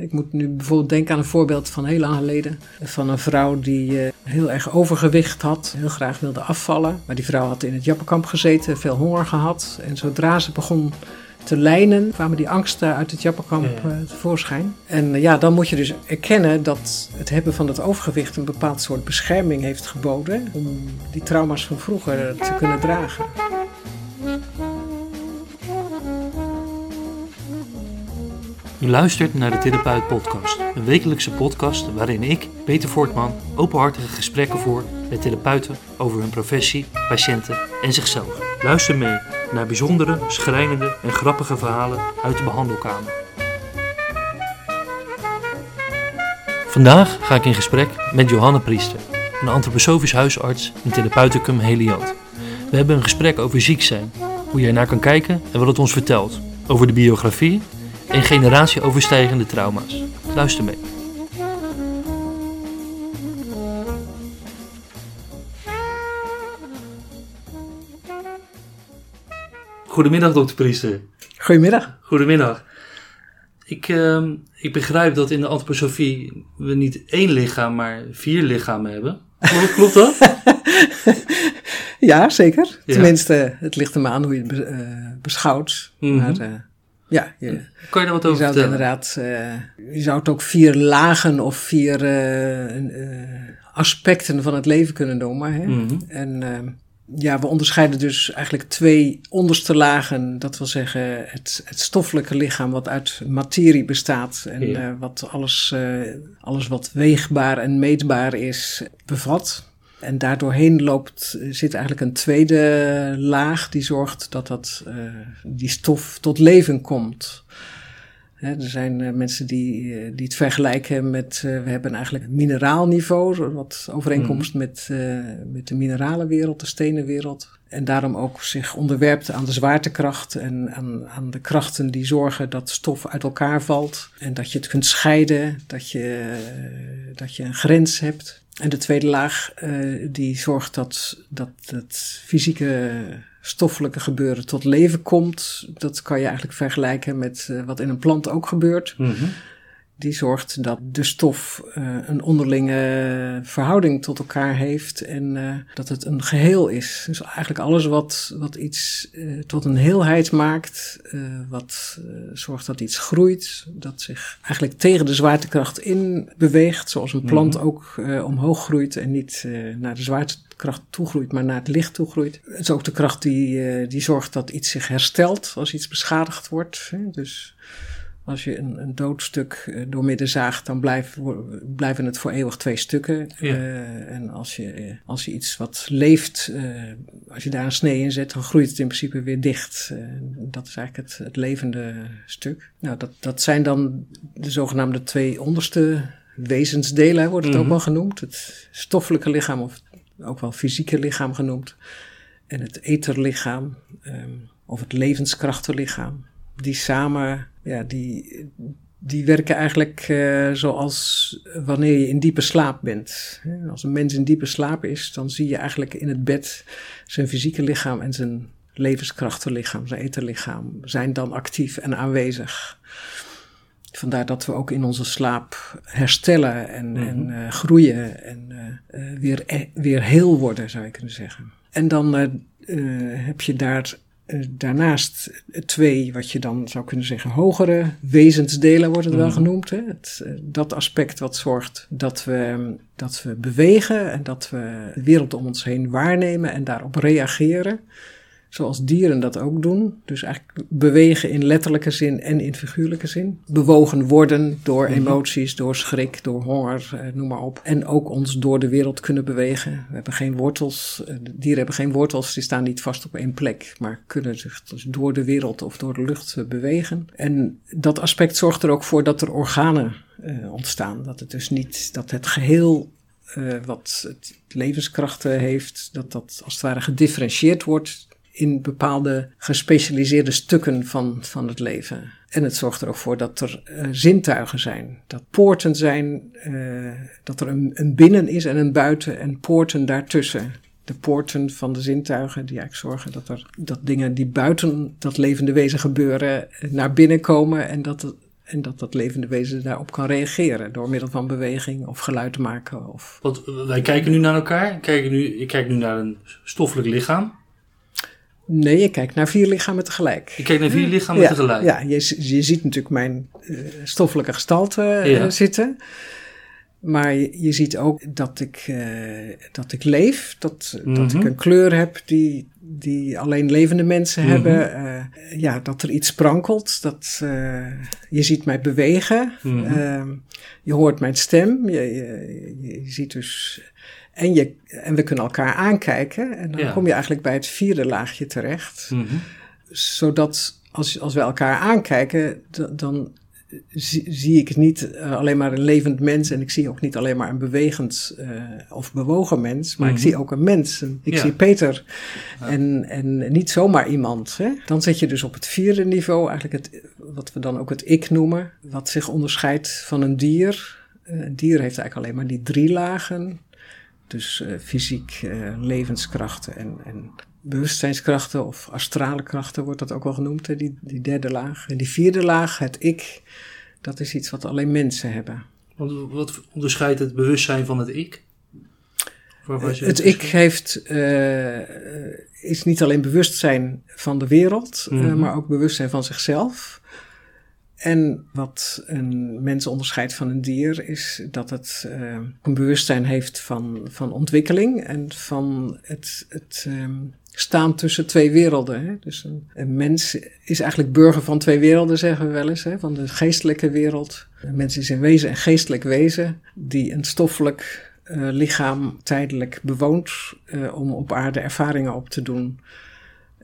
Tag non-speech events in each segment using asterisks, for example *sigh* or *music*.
Ik moet nu bijvoorbeeld denken aan een voorbeeld van heel lang geleden. Van een vrouw die eh, heel erg overgewicht had, heel graag wilde afvallen. Maar die vrouw had in het Jappenkamp gezeten, veel honger gehad. En zodra ze begon te lijnen, kwamen die angsten uit het Jappenkamp Ja. eh, tevoorschijn. En eh, ja, dan moet je dus erkennen dat het hebben van het overgewicht een bepaald soort bescherming heeft geboden. Om die trauma's van vroeger te kunnen dragen. U luistert naar de Therapeut Podcast, een wekelijkse podcast waarin ik, Peter Voortman, openhartige gesprekken voer met therapeuten over hun professie, patiënten en zichzelf. Luister mee naar bijzondere, schrijnende en grappige verhalen uit de behandelkamer. Vandaag ga ik in gesprek met Johanne Priester, een antroposofisch huisarts in Therapeuticum Heliant. We hebben een gesprek over ziek zijn, hoe je ernaar kan kijken en wat het ons vertelt, over de biografie en generatieoverstijgende trauma's. Luister mee. Goedemiddag, dokter Priester. Goedemiddag. Goedemiddag. Ik, ehm, ik begrijp dat in de antroposofie we niet één lichaam, maar vier lichamen hebben. Klopt, *laughs* klopt dat? Ja, zeker. Ja. Tenminste, het ligt er maar aan hoe je het eh, beschouwt. Mhm. Maar eh, ja, je, Kan je daar wat je over zou het vertellen? inderdaad... eh, je zou het ook vier lagen of vier eh, eh, aspecten van het leven kunnen noemen. Hè? Mhm. En eh, ja, we onderscheiden dus eigenlijk twee onderste lagen. Dat wil zeggen het, het stoffelijke lichaam wat uit materie bestaat. En Ja. wat alles, alles wat weegbaar en meetbaar is, bevat. En daardoorheen loopt, zit eigenlijk een tweede laag die zorgt dat dat, eh, die stof tot leven komt. Hè, er zijn eh, mensen die, eh, die het vergelijken met, we hebben eigenlijk een mineraalniveau, wat overeenkomst met, eh, met de mineralenwereld, de stenenwereld. En daarom ook zich onderwerpt aan de zwaartekracht en aan, aan de krachten die zorgen dat stof uit elkaar valt. En dat je het kunt scheiden, dat je, dat je een grens hebt. En de tweede laag eh, die zorgt dat, dat het fysieke stoffelijke gebeuren tot leven komt. Dat kan je eigenlijk vergelijken met eh, wat in een plant ook gebeurt. Mhm. Die zorgt dat de stof eh, een onderlinge verhouding tot elkaar heeft en eh, dat het een geheel is. Dus eigenlijk alles wat, wat iets eh, tot een heelheid maakt, wat zorgt dat iets groeit, dat zich eigenlijk tegen de zwaartekracht in beweegt, zoals een plant ook eh, omhoog groeit en niet naar de zwaartekracht toe groeit, maar naar het licht toe groeit. Het is ook de kracht die, die zorgt dat iets zich herstelt als iets beschadigd wordt. Hè? Dus als je een, een doodstuk eh, doormidden zaagt, dan blijf, blijven het voor eeuwig twee stukken. Ja. Eh, en als je, eh, als je iets wat leeft, als je daar een snee in zet, dan groeit het in principe weer dicht. Dat is eigenlijk het, het levende stuk. Nou, dat, dat zijn dan de zogenaamde twee onderste wezensdelen, wordt het Mhm. ook wel genoemd. Het stoffelijke lichaam, of ook wel fysieke lichaam genoemd. En het etherlichaam, ehm, of het levenskrachtenlichaam die samen, ja, die, die werken eigenlijk eh, zoals wanneer je in diepe slaap bent. Als een mens in diepe slaap is, dan zie je eigenlijk in het bed zijn fysieke lichaam en zijn levenskrachtenlichaam, zijn etherlichaam, zijn dan actief en aanwezig. Vandaar dat we ook in onze slaap herstellen en, Mhm. en eh, groeien en eh, weer, eh, weer heel worden, zou je kunnen zeggen. En dan heb je daar daarnaast twee, wat je dan zou kunnen zeggen, hogere wezensdelen wordt het wel Mhm. genoemd. Hè? Het, eh, dat aspect wat zorgt dat we, dat we bewegen en dat we de wereld om ons heen waarnemen en daarop reageren. Zoals dieren dat ook doen. Dus eigenlijk bewegen in letterlijke zin en in figuurlijke zin. Bewogen worden door Mhm. emoties, door schrik, door honger, eh, noem maar op. En ook ons door de wereld kunnen bewegen. We hebben geen wortels. eh, de dieren hebben geen wortels, die staan niet vast op één plek. Maar kunnen zich dus door de wereld of door de lucht eh, bewegen. En dat aspect zorgt er ook voor dat er organen eh, ontstaan. Dat het dus niet, dat het geheel eh, wat het levenskrachten heeft, dat dat als het ware gedifferentieerd wordt in bepaalde gespecialiseerde stukken van, van het leven. En het zorgt er ook voor dat er eh, zintuigen zijn, dat poorten zijn, eh, dat er een, een binnen is en een buiten en poorten daartussen. De poorten van de zintuigen die eigenlijk zorgen dat er dat dingen die buiten dat levende wezen gebeuren eh, naar binnen komen en dat En dat dat levende wezen daarop kan reageren door middel van beweging of geluid maken. Of... Want wij kijken nu naar elkaar. Kijken nu, ik kijk nu naar een stoffelijk lichaam. Nee, je kijkt naar vier lichamen tegelijk. Ik kijk naar vier lichamen ja, tegelijk. Ja, je, je ziet natuurlijk mijn uh, stoffelijke gestalte uh, zitten. Maar je, je, ziet ook dat ik, uh, dat ik leef, dat, mm -hmm. dat ik een kleur heb die, die alleen levende mensen mm -hmm. hebben. Ja, dat er iets sprankelt, dat je ziet mij bewegen. Mm -hmm. je hoort mijn stem, je, je, je, ziet dus... En, je, en we kunnen elkaar aankijken en dan ja. kom je eigenlijk bij het vierde laagje terecht. Zodat als, als we elkaar aankijken, dan zie, zie, ik niet uh, alleen maar een levend mens en ik zie ook niet alleen maar een bewegend uh, of bewogen mens, maar mm -hmm. ik zie ook een mens. En ik ja. zie Peter ja. en, en niet zomaar iemand. Hè? Dan zit je dus op het vierde niveau, eigenlijk het, wat we dan ook het ik noemen, wat zich onderscheidt van een dier. Uh, een dier heeft eigenlijk alleen maar die drie lagen. Dus fysiek, levenskrachten en, en bewustzijnskrachten of astrale krachten wordt dat ook wel genoemd, hè? Die, die derde laag. En die vierde laag, het ik, dat is iets wat alleen mensen hebben. Wat, wat onderscheidt het bewustzijn van het ik? Het ik heeft, uh, is niet alleen bewustzijn van de wereld, mm -hmm. uh, maar ook bewustzijn van zichzelf. En wat een mens onderscheidt van een dier is dat het uh, een bewustzijn heeft van, van ontwikkeling en van het, het um, staan tussen twee werelden. Hè? Dus een, mens is eigenlijk burger van twee werelden, zeggen we wel eens. Hè? Van de geestelijke wereld. Een mens is wezen een geestelijk wezen die een stoffelijk uh, lichaam tijdelijk bewoont uh, om op aarde ervaringen op te doen.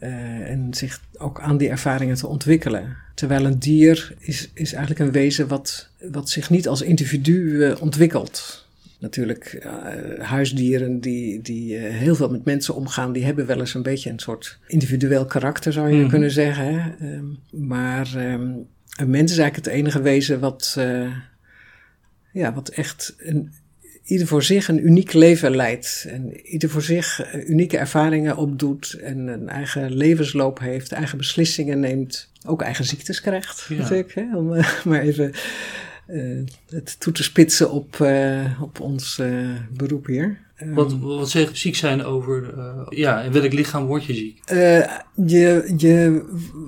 Uh, en zich ook aan die ervaringen te ontwikkelen. Terwijl een dier is, is eigenlijk een wezen wat, wat zich niet als individu ontwikkelt natuurlijk uh, huisdieren die, die heel veel met mensen omgaan, die hebben wel eens een beetje een soort individueel karakter, zou je mm -hmm. kunnen zeggen. Hè? Um, maar um, een mens is eigenlijk het enige wezen wat, ja, wat echt een, ieder voor zich een uniek leven leidt. En ieder voor zich unieke ervaringen opdoet en een eigen levensloop heeft, eigen beslissingen neemt, ook eigen ziektes krijgt, ja. natuurlijk. Hè? Om *laughs* maar even uh, het toe te spitsen op, uh, op ons beroep hier. Wat, wat zeg ziek zijn over, ja, in welk lichaam word je ziek? je, je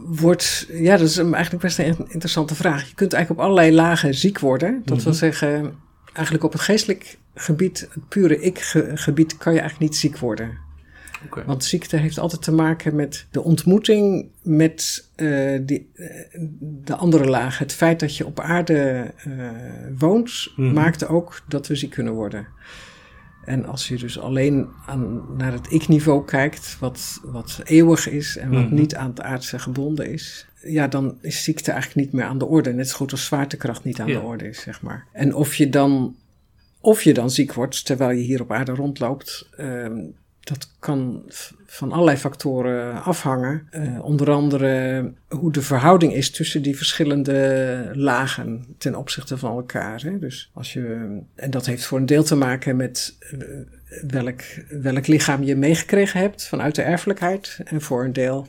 wordt, ja, dat is eigenlijk best een interessante vraag. Je kunt eigenlijk op allerlei lagen ziek worden. Dat mm -hmm. wil zeggen, eigenlijk op het geestelijk gebied, het pure ik-gebied, kan je eigenlijk niet ziek worden. Okay. Want ziekte heeft altijd te maken met de ontmoeting met uh, die, uh, de andere laag. Het feit dat je op aarde uh, woont, mm -hmm. maakt ook dat we ziek kunnen worden. En als je dus alleen aan, naar het ik-niveau kijkt, wat, wat eeuwig is en wat mm -hmm. niet aan het aardse gebonden is, ja, dan is ziekte eigenlijk niet meer aan de orde. Net zo goed als zwaartekracht niet aan ja. de orde is, zeg maar. En of je dan, of je dan ziek wordt terwijl je hier op aarde rondloopt, um, dat kan van allerlei factoren afhangen. Uh, onder andere hoe de verhouding is tussen die verschillende lagen ten opzichte van elkaar. Hè. Dus als je, en dat heeft voor een deel te maken met uh, welk, welk lichaam je meegekregen hebt vanuit de erfelijkheid. En voor een deel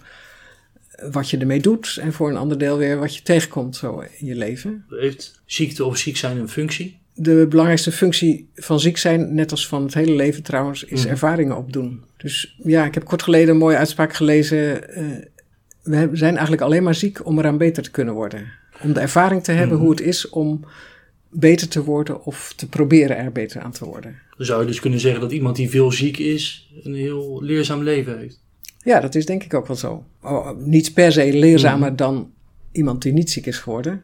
wat je ermee doet. En voor een ander deel weer wat je tegenkomt zo in je leven. Heeft ziekte of ziek zijn een functie? de belangrijkste functie van ziek zijn, net als van het hele leven trouwens, is mm. ervaringen opdoen. Dus ja, ik heb kort geleden een mooie uitspraak gelezen. Uh, we zijn eigenlijk alleen maar ziek om eraan beter te kunnen worden. Om de ervaring te hebben mm. hoe het is om beter te worden of te proberen er beter aan te worden. Dan zou je dus kunnen zeggen dat iemand die veel ziek is, een heel leerzaam leven heeft. Ja, dat is denk ik ook wel zo. Oh, niet per se leerzamer mm. dan iemand die niet ziek is geworden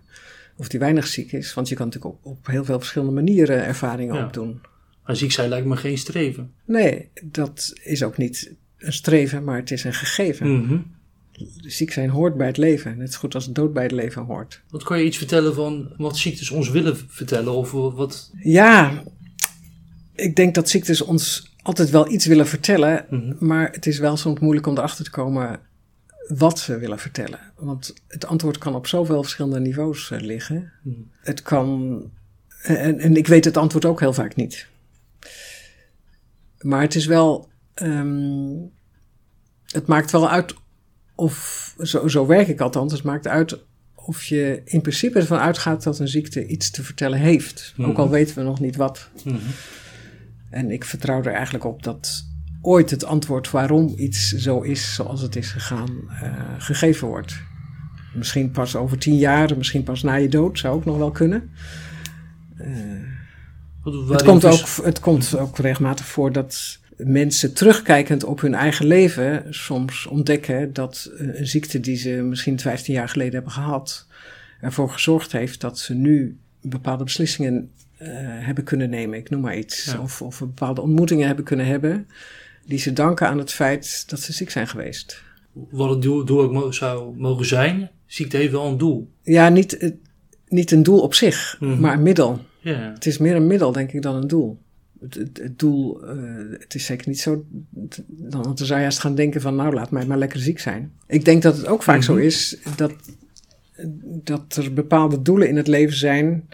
of die weinig ziek is. Want je kan natuurlijk op, op heel veel verschillende manieren ervaringen ja. opdoen. Maar ziek zijn lijkt me geen streven. Nee, dat is ook niet een streven, maar het is een gegeven. Mm -hmm. Ziek zijn hoort bij het leven, net zo goed als dood bij het leven hoort. Wat kan je iets vertellen van wat ziektes ons willen vertellen? Of wat? Ja, ik denk dat ziektes ons altijd wel iets willen vertellen, mm -hmm. maar het is wel soms moeilijk om erachter te komen wat ze willen vertellen. Want het antwoord kan op zoveel verschillende niveaus uh, liggen. Hmm. Het kan. En, en, ik weet het antwoord ook heel vaak niet. Maar het is wel. Um, het maakt wel uit of. Zo, zo werk ik althans. Het maakt uit of je in principe ervan uitgaat dat een ziekte iets te vertellen heeft. Ook al Mhm. weten we nog niet wat. Mhm. En ik vertrouw er eigenlijk op dat ooit het antwoord waarom iets zo is zoals het is gegaan, eh, gegeven wordt. Misschien pas over tien jaar, misschien pas na je dood, zou ook nog wel kunnen. Eh, Wat- het, komt ook, het komt ook regelmatig voor dat mensen terugkijkend op hun eigen leven soms ontdekken dat eh, een ziekte die ze misschien 15 jaar geleden hebben gehad, ervoor gezorgd heeft dat ze nu bepaalde beslissingen eh, hebben kunnen nemen. Ik noem maar iets. Ja. Of, of bepaalde ontmoetingen hebben kunnen hebben die ze danken aan het feit dat ze ziek zijn geweest. Wat het doel, doel ook zou mogen zijn. Ziekte heeft wel een doel. Ja, niet, eh, niet een doel op zich, Mhm. maar een middel. Het is meer een middel, denk ik, dan een doel. Het, het, het doel, eh, het is zeker niet zo. dan zou je juist gaan denken van, nou, laat mij maar lekker ziek zijn. Ik denk dat het ook vaak zo Mhm. is dat, dat er bepaalde doelen in het leven zijn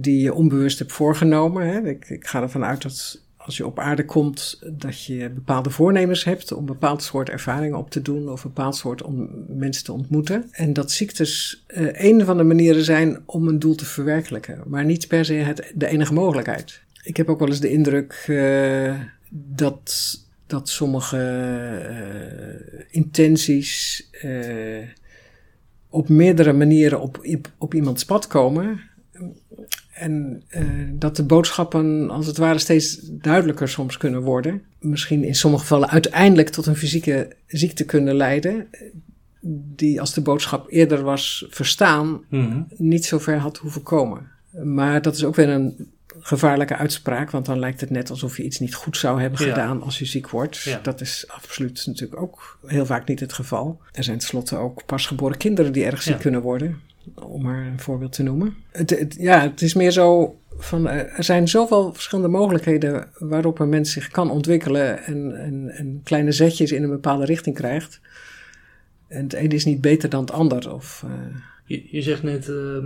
die je onbewust hebt voorgenomen. Hè. Ik, ik ga ervan uit dat als je op aarde komt, dat je bepaalde voornemens hebt om bepaald soort ervaringen op te doen of een bepaald soort om mensen te ontmoeten. En dat ziektes eh, een van de manieren zijn om een doel te verwerkelijken, maar niet per se het, de enige mogelijkheid. Ik heb ook wel eens de indruk eh, dat, dat sommige eh, intenties op meerdere manieren op, op iemands pad komen. En eh, dat de boodschappen als het ware steeds duidelijker soms kunnen worden. Misschien in sommige gevallen uiteindelijk tot een fysieke ziekte kunnen leiden. Die als de boodschap eerder was verstaan, Mhm. niet zo ver had hoeven komen. Maar dat is ook weer een gevaarlijke uitspraak, want dan lijkt het net alsof je iets niet goed zou hebben Ja. gedaan als je ziek wordt. Ja. Dat is absoluut natuurlijk ook heel vaak niet het geval. Er zijn tenslotte ook pasgeboren kinderen die erg ziek Ja. kunnen worden, om maar een voorbeeld te noemen. Het, het- ja, het is meer zo van, eh, er zijn zoveel verschillende mogelijkheden waarop een mens zich kan ontwikkelen en, en, en kleine zetjes in een bepaalde richting krijgt. En het ene is niet beter dan het ander. Of, eh, Je, je zegt net, eh,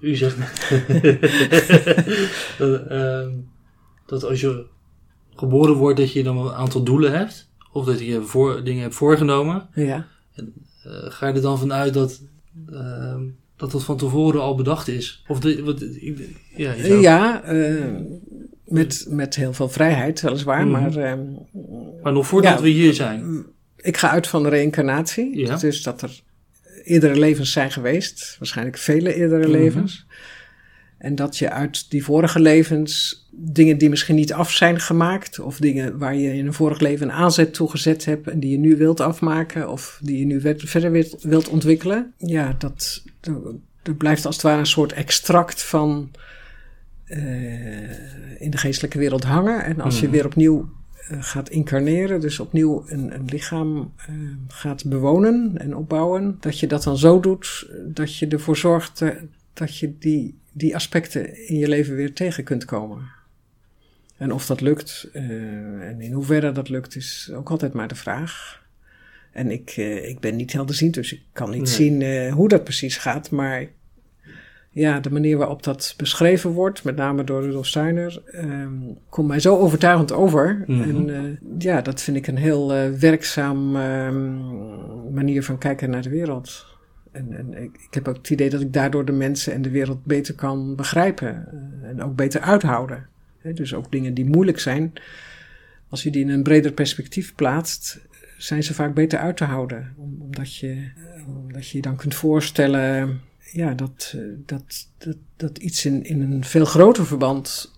u zegt net, *laughs* dat, ehm, dat als je geboren wordt, dat je dan een aantal doelen hebt. Of dat je voor, dingen hebt voorgenomen. ja. Eh, ga je er dan vanuit dat, ehm, dat dat van tevoren al bedacht is? Of de, wat, ja, zou- Ja, eh, met, met heel veel vrijheid, weliswaar. Mhm. Maar ehm, maar nog voordat ja. we hier zijn. ik ga uit van de reïncarnatie. Ja. Dus dat er eerdere levens zijn geweest. Waarschijnlijk vele eerdere Mhm. levens. En dat je uit die vorige levens dingen die misschien niet af zijn gemaakt. Of dingen waar je in een vorig leven een aanzet toe gezet hebt. En die je nu wilt afmaken. Of die je nu verder wilt, wilt ontwikkelen. Ja, dat, er blijft als het ware een soort extract van eh, in de geestelijke wereld hangen. En als je Mhm. weer opnieuw eh, gaat incarneren, dus opnieuw een, een lichaam eh, gaat bewonen en opbouwen, dat je dat dan zo doet dat je ervoor zorgt dat je die, die aspecten in je leven weer tegen kunt komen. En of dat lukt eh, en in hoeverre dat lukt, is ook altijd maar de vraag. En ik, eh, ik ben niet helderziend, dus ik kan niet Nee. zien eh, hoe dat precies gaat. Maar ja, de manier waarop dat beschreven wordt, met name door Rudolf Steiner, ehm, komt mij zo overtuigend over. Mhm. En ja, dat vind ik een heel werkzaam ehm, manier van kijken naar de wereld. En, en ik, heb ook het idee dat ik daardoor de mensen en de wereld beter kan begrijpen eh, en ook beter uithouden. Dus ook dingen die moeilijk zijn, als je die in een breder perspectief plaatst, zijn ze vaak beter uit te houden. Om- Omdat je, eh, omdat je je dan kunt voorstellen ja, dat, eh, dat, dat, dat iets in, in een veel groter verband,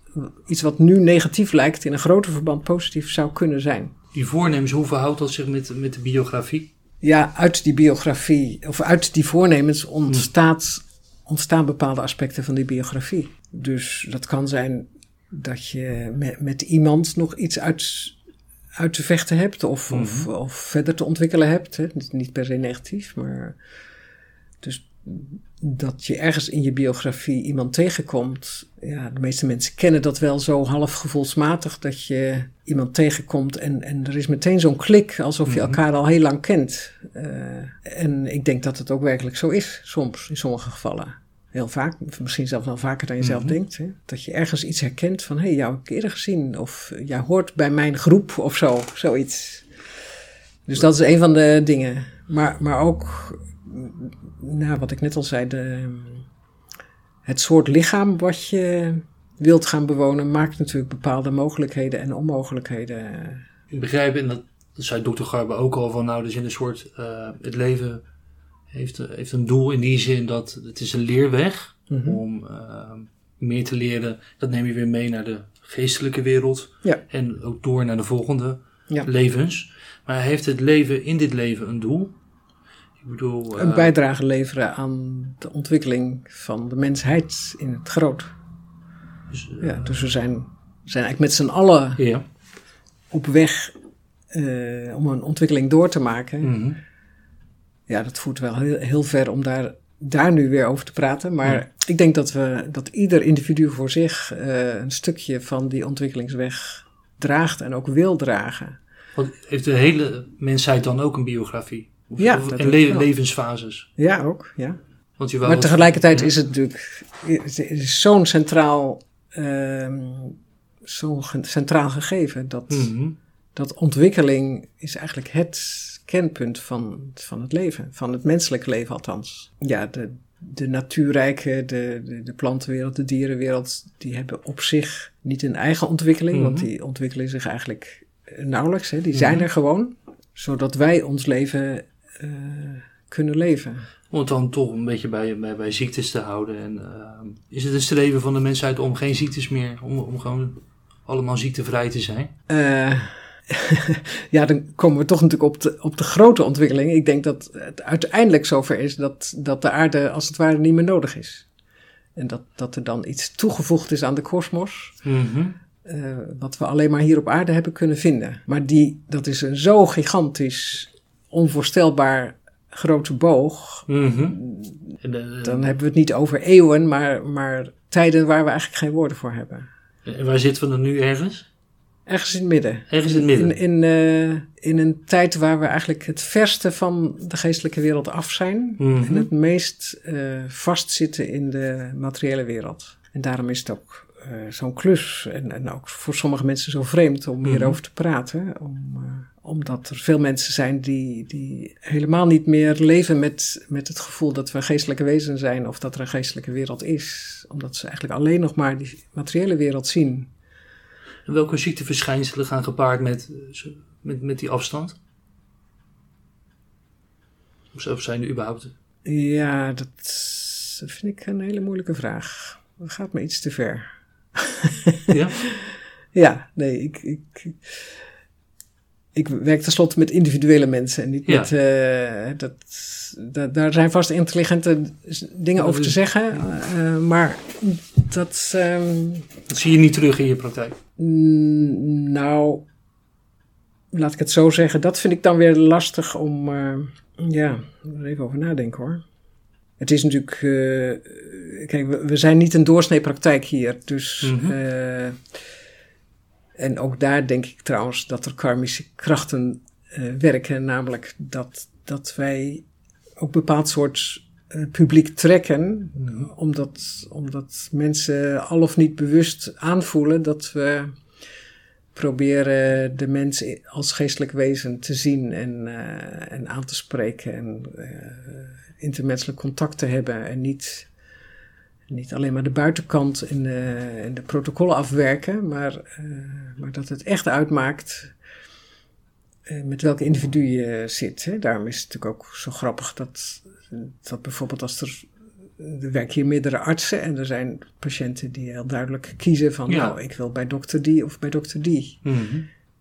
iets wat nu negatief lijkt, in een groter verband positief zou kunnen zijn. Die voornemens, hoe verhoudt dat zich met, met de biografie? Ja, uit die biografie, of uit die voornemens ontstaat, ontstaan bepaalde aspecten van die biografie. Dus dat kan zijn dat je met, met iemand nog iets uit, uit te vechten hebt, of, of, of verder te ontwikkelen hebt. Hè. Niet per se negatief, maar. Dus dat je ergens in je biografie iemand tegenkomt. Ja, de meeste mensen kennen dat wel zo half gevoelsmatig. Dat je iemand tegenkomt en, en er is meteen zo'n klik alsof je Mhm. elkaar al heel lang kent. Eh, en ik denk dat het ook werkelijk zo is, soms, in sommige gevallen. Heel vaak, misschien zelfs wel vaker dan je zelf Mhm. denkt. Hè? Dat je ergens iets herkent van, hé, hey, jou heb ik eerder gezien. Of jij hoort bij mijn groep of zo, zoiets. Dus dat is een van de dingen. Maar, maar ook nou, wat ik net al zei, de, het soort lichaam wat je wilt gaan bewonen, maakt natuurlijk bepaalde mogelijkheden en onmogelijkheden. Ik begrijp, en dat, zei dokter Garbe ook al, van nou, is in een soort, uh, het leven heeft, heeft een doel in die zin dat het is een leerweg Mhm. om uh, meer te leren. Dat neem je weer mee naar de geestelijke wereld Ja. en ook door naar de volgende Ja. levens. Maar heeft het leven in dit leven een doel? Ik bedoel, Een eh, bijdrage leveren aan de ontwikkeling van de mensheid in het groot. dus, eh, Ja, dus we zijn, zijn eigenlijk met z'n allen ja. op weg eh, om een ontwikkeling door te maken. Mhm. Ja, dat voert wel heel, heel ver om daar, daar nu weer over te praten. Maar Ja. ik denk dat, we, dat ieder individu voor zich een stukje van die ontwikkelingsweg draagt en ook wil dragen. Want heeft de hele mensheid dan ook een biografie? Of, Ja, of- en le- levensfases? Ja, ook. Ja. Want je Maar het- tegelijkertijd Ja. is het natuurlijk zo'n centraal, ehm, zo'n ge- centraal gegeven dat, Mhm. dat ontwikkeling is eigenlijk het kenpunt van, van het leven, van het menselijke leven althans. Ja, de, de natuurrijke, de, de, de plantenwereld, de dierenwereld, die hebben op zich niet een eigen ontwikkeling, want Mhm. die ontwikkelen zich eigenlijk nauwelijks. Hè. Die zijn Mhm. er gewoon, zodat wij ons leven eh, kunnen leven. Om het dan toch een beetje bij, bij, bij ziektes te houden. En, eh, is het een streven van de mensheid om geen ziektes meer, om, om gewoon allemaal ziektevrij te zijn? Eh, *laughs* ja, dan komen we toch natuurlijk op de, op de grote ontwikkeling. Ik denk dat het uiteindelijk zover is dat, dat de aarde als het ware niet meer nodig is. En dat, dat er dan iets toegevoegd is aan de kosmos, Mhm. wat we alleen maar hier op aarde hebben kunnen vinden. Maar die, dat is een zo gigantisch, onvoorstelbaar grote boog. Mhm. En, eh, Dan hebben we het niet over eeuwen, maar, maar tijden waar we eigenlijk geen woorden voor hebben. en waar zitten we dan nu ergens? Ergens in het midden. Ergens in het midden. In, in, eh, in een tijd waar we eigenlijk het verste van de geestelijke wereld af zijn. Mhm. En het meest eh, vastzitten in de materiële wereld. En daarom is het ook eh, zo'n klus. En, en ook voor sommige mensen zo vreemd om Mhm. hierover te praten. Om, eh, omdat er veel mensen zijn die, die helemaal niet meer leven met, met het gevoel dat we geestelijke wezen zijn. Of dat er een geestelijke wereld is. Omdat ze eigenlijk alleen nog maar die materiële wereld zien. En welke ziekteverschijnselen gaan gepaard met, eh, met, met die afstand? Of zijn er überhaupt... Ja, dat vind ik een hele moeilijke vraag. Dat gaat me iets te ver. Ja? *laughs* Ja, nee, ik, ik, ik werk tenslotte met individuele mensen en niet Ja. met. eh, dat, dat, daar zijn vast intelligente dingen over te zeggen, eh, maar dat. ehm, Dat zie je niet terug in je praktijk. nou, laat ik het zo zeggen, dat vind ik dan weer lastig om. eh, ja, er even over nadenken hoor. Het is natuurlijk. kijk, we, we zijn niet een doorsnee praktijk hier. Dus. Mhm. En ook daar denk ik trouwens dat er karmische krachten eh, werken. Namelijk dat, dat wij ook bepaald soort eh, publiek trekken. Omdat, omdat mensen al of niet bewust aanvoelen dat we proberen de mens als geestelijk wezen te zien en, eh, en aan te spreken. En intermenselijk contact te hebben. En niet, niet alleen maar de buitenkant en de, en de protocollen afwerken. Maar, eh, maar dat het echt uitmaakt eh, met welke individu je zit. Hè. Daarom is het natuurlijk ook zo grappig dat, dat bijvoorbeeld als er. Er werken hier meerdere artsen en er zijn patiënten die heel duidelijk kiezen van, Ja. nou, ik wil bij dokter die of bij dokter die. Mhm.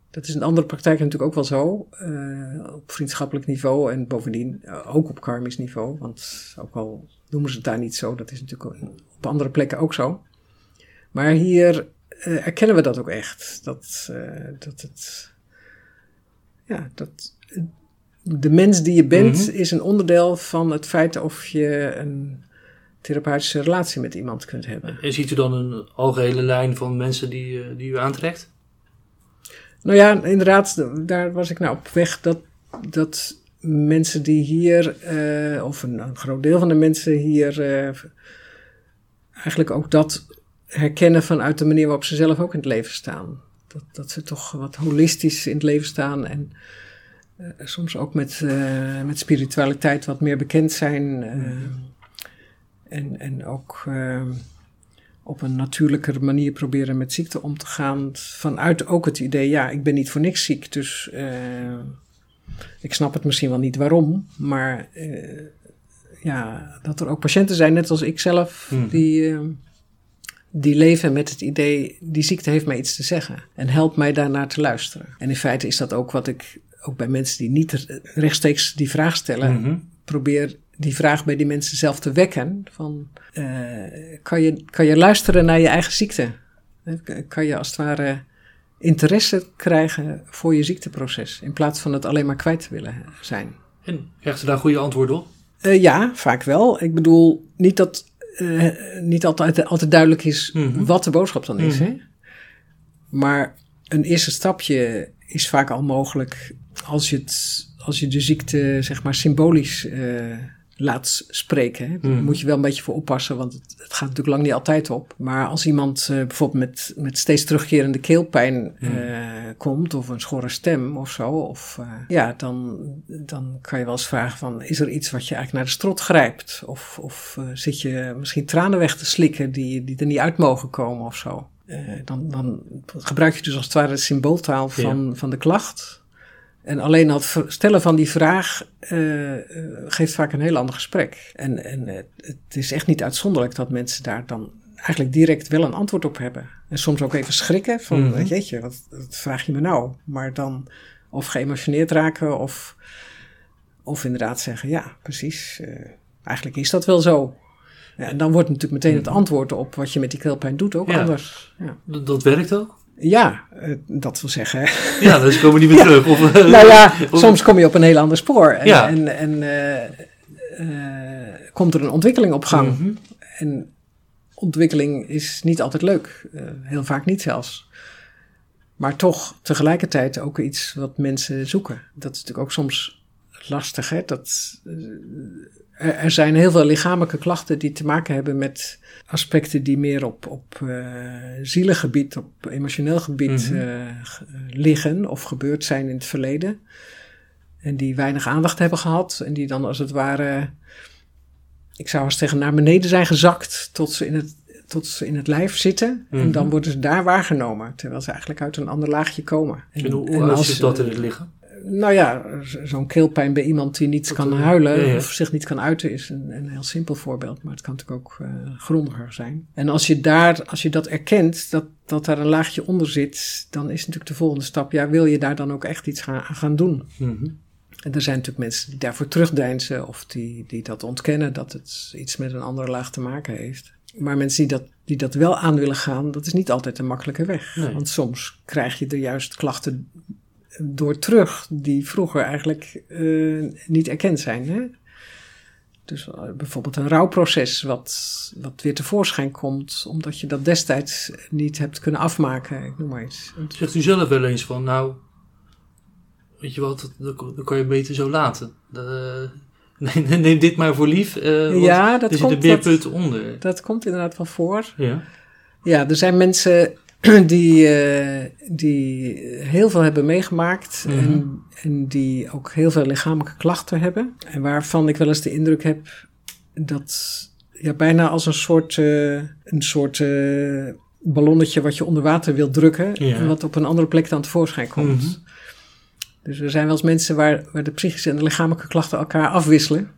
Dat is in andere praktijken natuurlijk ook wel zo, eh, op vriendschappelijk niveau en bovendien eh, ook op karmisch niveau. Want ook al noemen ze het daar niet zo, dat is natuurlijk op andere plekken ook zo. Maar hier eh, erkennen we dat ook echt. Dat, dat het, ja, dat de mens die je bent Mhm. is een onderdeel van het feit of je een therapeutische relatie met iemand kunt hebben. En ziet u dan een algehele lijn van mensen die, die u aantrekt? Nou ja, inderdaad, daar was ik nou op weg dat, dat mensen die hier, eh, of een, een groot deel van de mensen hier, eh, eigenlijk ook dat herkennen vanuit de manier waarop ze zelf ook in het leven staan. Dat, dat ze toch wat holistisch in het leven staan en soms ook met, met spiritualiteit wat meer bekend zijn. en, en ook op een natuurlijker manier proberen met ziekte om te gaan. Vanuit ook het idee, ja, ik ben niet voor niks ziek. Dus ik snap het misschien wel niet waarom. Maar ja, dat er ook patiënten zijn, net als ik zelf, mhm. die, uh, die leven met het idee, die ziekte heeft mij iets te zeggen. En helpt mij daarnaar te luisteren. En in feite is dat ook wat ik, ook bij mensen die niet rechtstreeks die vraag stellen, mhm. probeer die vraag bij die mensen zelf te wekken. Van, uh, kan, je, kan je luisteren naar je eigen ziekte? Kan je als het ware interesse krijgen voor je ziekteproces, in plaats van het alleen maar kwijt te willen zijn. En krijgt ze daar goede antwoorden op? Uh, ja, vaak wel. Ik bedoel, niet dat uh, niet altijd, altijd duidelijk is mm -hmm. wat de boodschap dan is. Mm -hmm. hè? Maar een eerste stapje is vaak al mogelijk als je, het, als je de ziekte, zeg maar, symbolisch uh, laat spreken. Hè. Daar mm. moet je wel een beetje voor oppassen, want het, het, gaat natuurlijk lang niet altijd op. Maar als iemand uh, bijvoorbeeld met, met steeds terugkerende keelpijn uh, komt, of een schorre stem of zo, of, uh, ja, dan, dan kan je wel eens vragen van, is er iets wat je eigenlijk naar de strot grijpt? Of, of zit je misschien tranen weg te slikken die, die er niet uit mogen komen of zo? dan, dan gebruik je dus als het ware de symbooltaal van, ja. van de klacht. En alleen al het stellen van die vraag uh, geeft vaak een heel ander gesprek. En, en het is echt niet uitzonderlijk dat mensen daar dan eigenlijk direct wel een antwoord op hebben. En soms ook even schrikken van, mm -hmm. jeetje, wat, wat, vraag je me nou? Maar dan of geëmotioneerd raken of, of inderdaad zeggen, ja, precies, uh, eigenlijk is dat wel zo. Ja, en dan wordt natuurlijk meteen het antwoord op wat je met die keelpijn doet ook ja, anders. Ja. Dat werkt ook? Ja, dat wil zeggen. *laughs* Ja, dus komen we niet meer terug. Of, nou ja, of, soms kom je op een heel ander spoor. En, ja. en, en uh, uh, komt er een ontwikkeling op gang. Mm -hmm. En ontwikkeling is niet altijd leuk. Uh, heel vaak niet zelfs. Maar toch tegelijkertijd ook iets wat mensen zoeken. Dat is natuurlijk ook soms lastig. Hè? Dat, er, er zijn heel veel lichamelijke klachten die te maken hebben met aspecten die meer op, op uh, zielengebied, op emotioneel gebied mm -hmm. uh, liggen of gebeurd zijn in het verleden. En die weinig aandacht hebben gehad en die dan als het ware, ik zou eens tegen naar beneden zijn gezakt tot ze in het, tot ze in het lijf zitten. Mm -hmm. En dan worden ze daar waargenomen, terwijl ze eigenlijk uit een ander laagje komen. En, en hoe, hoe als, dat in het liggen? Nou ja, zo'n keelpijn bij iemand die niet kan huilen ja, ja. of zich niet kan uiten is een, een, heel simpel voorbeeld. Maar het kan natuurlijk ook uh, grondiger zijn. En als je daar, als je dat erkent, dat, dat daar een laagje onder zit, dan is natuurlijk de volgende stap, ja, wil je daar dan ook echt iets gaan, gaan doen? Mm -hmm. En er zijn natuurlijk mensen die daarvoor terugdeinzen of die, die dat ontkennen, dat het iets met een andere laag te maken heeft. Maar mensen die dat, die dat wel aan willen gaan, dat is niet altijd een makkelijke weg. Nee. Want soms krijg je er juist klachten door terug die vroeger eigenlijk uh, niet erkend zijn. Hè? Dus uh, bijvoorbeeld een rouwproces wat, wat weer tevoorschijn komt, omdat je dat destijds niet hebt kunnen afmaken. Ik noem maar iets. Zegt u zelf wel eens van, nou, weet je wat, dat, kan je beter zo laten. Uh, *laughs* neem, neem dit maar voor lief, ja, dat er komt, zit een beerput onder. Dat komt inderdaad wel voor. Ja. Ja, er zijn mensen *clears throat* die, uh, die heel veel hebben meegemaakt mm -hmm. en, en, die ook heel veel lichamelijke klachten hebben. En waarvan ik wel eens de indruk heb dat ja, bijna als een soort, uh, een soort uh, ballonnetje wat je onder water wil drukken ja. en wat op een andere plek dan tevoorschijn komt. Mm -hmm. Dus er zijn wel eens mensen waar, waar de psychische en de lichamelijke klachten elkaar afwisselen.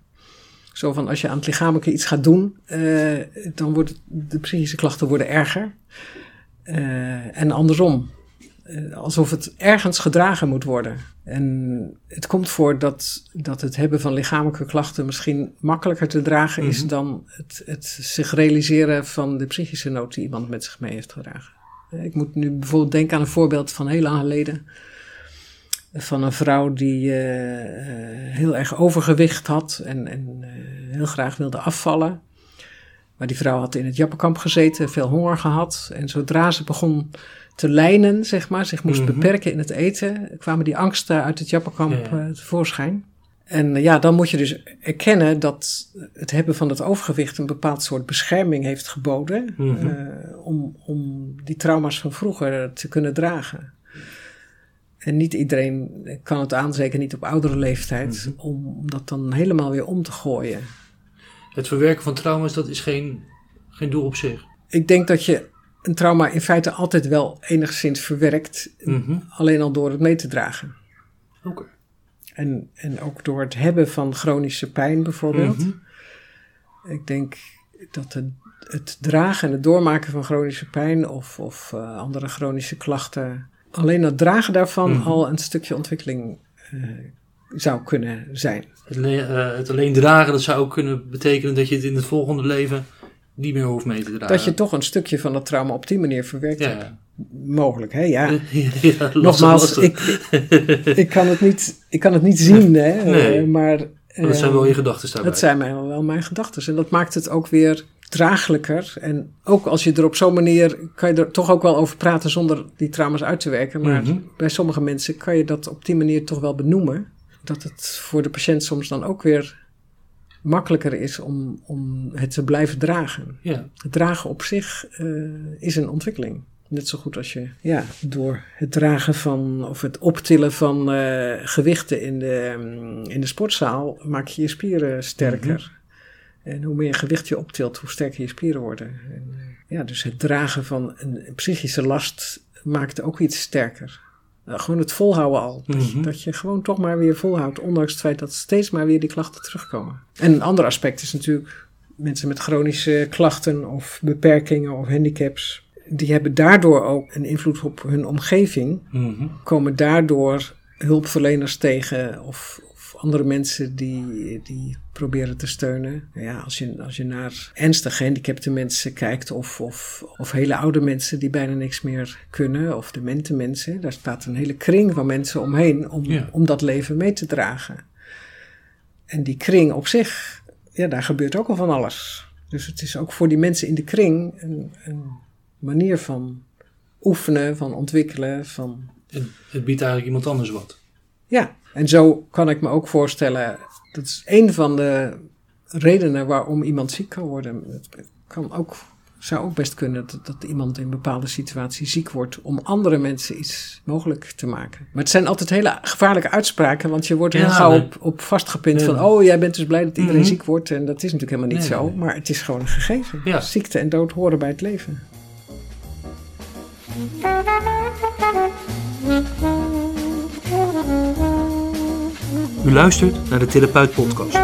Zo van als je aan het lichamelijke iets gaat doen, dan worden de psychische klachten worden erger. Uh, en andersom. Uh, alsof het ergens gedragen moet worden. En het komt voor dat, dat het hebben van lichamelijke klachten misschien makkelijker te dragen mm -hmm. is dan het, het zich realiseren van de psychische nood die iemand met zich mee heeft gedragen. Uh, ik moet nu bijvoorbeeld denken aan een voorbeeld van heel lang geleden. Van een vrouw die heel erg overgewicht had en, en heel graag wilde afvallen. Maar die vrouw had in het Jappenkamp gezeten, veel honger gehad. En zodra ze begon te lijnen, zeg maar, zich moest mm -hmm. beperken in het eten, kwamen die angsten uit het Jappenkamp ja, ja. Uh, tevoorschijn. En uh, ja, dan moet je dus erkennen dat het hebben van het overgewicht een bepaald soort bescherming heeft geboden. Mm -hmm. uh, om, om die trauma's van vroeger te kunnen dragen. En niet iedereen kan het aan, zeker niet op oudere leeftijd, Mhm. om dat dan helemaal weer om te gooien. Het verwerken van trauma's, dat is geen, geen doel op zich. Ik denk dat je een trauma in feite altijd wel enigszins verwerkt, Mhm. alleen al door het mee te dragen. Oké. En, en ook door het hebben van chronische pijn bijvoorbeeld. Mhm. Ik denk dat het, het dragen en het doormaken van chronische pijn of, of eh, andere chronische klachten, alleen het dragen daarvan Mhm. al een stukje ontwikkeling eh, zou kunnen zijn. Het, eh, het alleen dragen, dat zou ook kunnen betekenen dat je het in het volgende leven niet meer hoeft mee te dragen. Dat je toch een stukje van dat trauma op die manier verwerkt hebt. Ja. Mogelijk, hè? Ja. *laughs* Nogmaals, ik, *laughs* ik, kan het niet, ik kan het niet zien, hè? Nee. Eh, maar Maar dat zijn eh, wel je gedachten daarbij. Dat zijn mij wel, wel mijn gedachten. En dat maakt het ook weer draaglijker. En ook als je er op zo'n manier, kan je er toch ook wel over praten zonder die trauma's uit te werken. Maar Mhm. bij sommige mensen kan je dat op die manier toch wel benoemen. Dat het voor de patiënt soms dan ook weer makkelijker is om, om het te blijven dragen. Ja. Het dragen op zich eh, is een ontwikkeling. Net zo goed als je ja, door het dragen van of het optillen van eh, gewichten in de, mm, in de sportzaal maak je je spieren sterker. En hoe meer gewicht je optilt, hoe sterker je spieren worden. En, eh, ja, dus het dragen van een psychische last maakt ook iets sterker. Nou, gewoon het volhouden al. Dat, je, Mhm. dat je gewoon toch maar weer volhoudt, ondanks het feit dat steeds maar weer die klachten terugkomen. En een ander aspect is natuurlijk mensen met chronische klachten of beperkingen of handicaps. Die hebben daardoor ook een invloed op hun omgeving. Mhm. Komen daardoor hulpverleners tegen of andere mensen die, die proberen te steunen. Nou Ja, als, je, als je naar ernstig gehandicapte mensen kijkt of, of, of hele oude mensen die bijna niks meer kunnen. Of demente mensen. Daar staat een hele kring van mensen omheen om, Ja. om dat leven mee te dragen. En die kring op zich, ja, daar gebeurt ook al van alles. Dus het is ook voor die mensen in de kring een, een manier van oefenen, van ontwikkelen, van En het biedt eigenlijk iemand anders wat. ja, en zo kan ik me ook voorstellen, dat is een van de redenen waarom iemand ziek kan worden. Het kan ook, zou ook best kunnen dat, dat iemand in een bepaalde situatie ziek wordt om andere mensen iets mogelijk te maken. Maar het zijn altijd hele gevaarlijke uitspraken, want je wordt Ja, heel gauw nee. op, op vastgepind Ja. van, oh jij bent dus blij dat iedereen Mhm. ziek wordt. En dat is natuurlijk helemaal niet Nee, zo, nee, maar het is gewoon een gegeven. Ja. Ziekte en dood horen bij het leven. U luistert naar de Therapeut Podcast.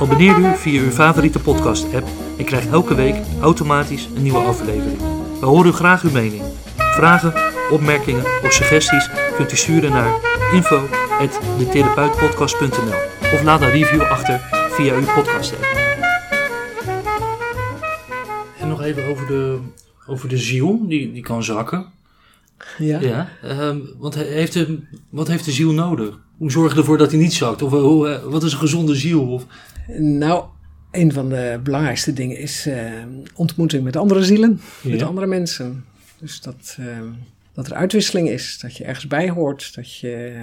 Abonneer u via uw favoriete podcast-app en krijgt elke week automatisch een nieuwe aflevering. We horen graag uw mening. Vragen, opmerkingen of suggesties kunt u sturen naar info.detherapeutpodcast.nl of laat een review achter via uw podcast-app. En nog even over de, over de ziel, die, die kan zakken. Ja. Ja, ehm, want heeft de, wat heeft de ziel nodig? Hoe zorg je ervoor dat hij niet zakt? Of eh, hoe, eh, wat is een gezonde ziel? Of, Nou, een van de belangrijkste dingen is eh, ontmoeting met andere zielen, met andere mensen. Dus dat, eh, dat er uitwisseling is, dat je ergens bij hoort, dat je,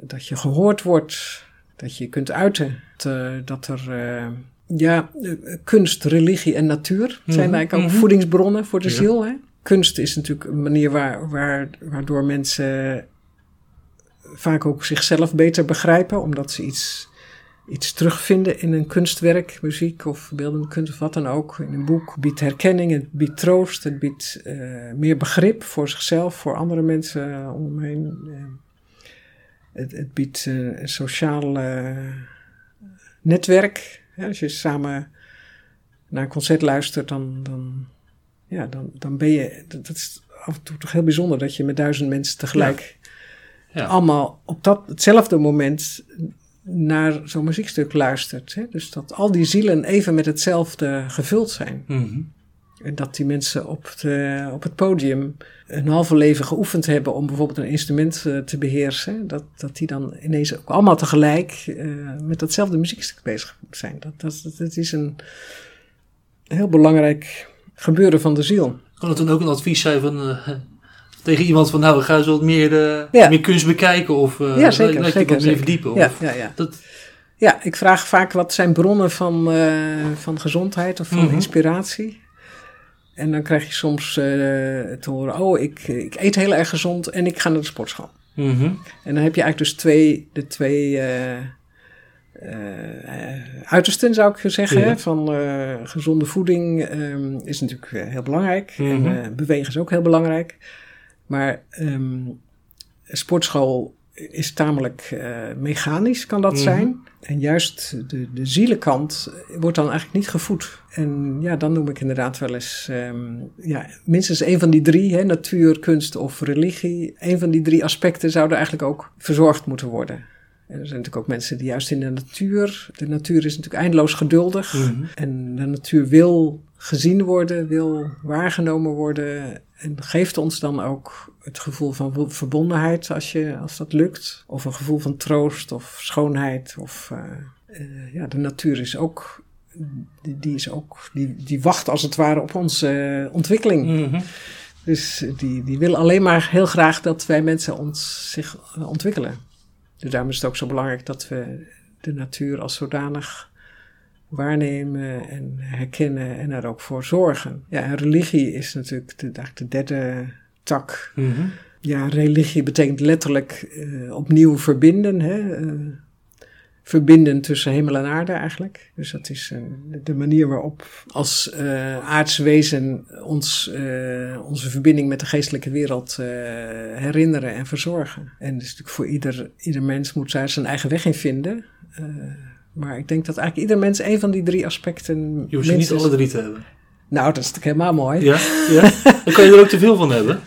dat je gehoord wordt, dat je kunt uiten. Dat, eh, dat er, eh, ja, eh, kunst, religie en natuur zijn Mhm, eigenlijk ook mhm. voedingsbronnen voor de Ja. ziel. Hè? Kunst is natuurlijk een manier waar, waar, waardoor mensen vaak ook zichzelf beter begrijpen, omdat ze iets, iets terugvinden in een kunstwerk, muziek of beeldende kunst of wat dan ook. In een boek biedt herkenning, het biedt troost, het biedt eh, meer begrip voor zichzelf, voor andere mensen om hem heen. Eh, het, het biedt eh, een sociaal netwerk. Als je samen naar een concert luistert, dan, dan, ja, dan, dan ben je. Dat, dat is af en toe toch heel bijzonder dat je met duizend mensen tegelijk ja. allemaal op dat, hetzelfde moment naar zo'n muziekstuk luistert. Hè? Dus dat al die zielen even met hetzelfde gevuld zijn. Mhm. En dat die mensen op, de, op het podium een halve leven geoefend hebben om bijvoorbeeld een instrument eh, te beheersen. Dat, dat die dan ineens ook allemaal tegelijk eh, met datzelfde muziekstuk bezig zijn. Dat, dat, dat is een heel belangrijk gebeuren van de ziel. Kan het dan ook een advies zijn van, eh, tegen iemand van nou, ga eens wat meer, eh, Ja. meer kunst bekijken of eh Ja, zeker, laat je zeker, wat meer verdiepen? Ja, Of, ja, ja. Dat, Ja, ik vraag vaak wat zijn bronnen van, van gezondheid of van Mhm. inspiratie. En dan krijg je soms te horen, oh, ik, ik eet heel erg gezond en ik ga naar de sportschool. Mhm. En dan heb je eigenlijk dus twee, de twee uitersten, zou ik zeggen. Ja. Van eh, gezonde voeding ehm, is natuurlijk eh, heel belangrijk. Mhm. En eh, bewegen is ook heel belangrijk. Maar ehm, sportschool is tamelijk eh, mechanisch, kan dat Mhm. zijn. En juist de, de zielenkant wordt dan eigenlijk niet gevoed. En ja, dan noem ik inderdaad wel eens ehm, ja, minstens een van die drie, hè, natuur, kunst of religie. Een van die drie aspecten zouden eigenlijk ook verzorgd moeten worden. En er zijn natuurlijk ook mensen die juist in de natuur. De natuur is natuurlijk eindeloos geduldig. Mhm. En de natuur wil gezien worden, wil waargenomen worden. En geeft ons dan ook het gevoel van verbondenheid als, je, als dat lukt. Of een gevoel van troost of schoonheid. Of, eh, eh, ja, de natuur is ook, die, die, is ook die, die wacht als het ware op onze ontwikkeling. Mhm. Dus die, die wil alleen maar heel graag dat wij mensen ons, zich ontwikkelen. Dus daarom is het ook zo belangrijk dat we de natuur als zodanig waarnemen en herkennen en er ook voor zorgen. Ja, en religie is natuurlijk de, de derde tak. Mhm. Ja, religie betekent letterlijk eh, opnieuw verbinden. Hè? eh, verbinden tussen hemel en aarde eigenlijk. Dus dat is eh, de- manier waarop als eh aards wezen ons, eh, onze verbinding met de geestelijke wereld herinneren en verzorgen. En dus natuurlijk voor ieder, ieder mens moet daar zijn eigen weg in vinden. Maar ik denk dat eigenlijk ieder mens een van die drie aspecten... Je hoeft ze niet alle drie te hebben. Nou, dat is natuurlijk helemaal mooi. Ja? ja? Dan kan je er ook te veel van hebben.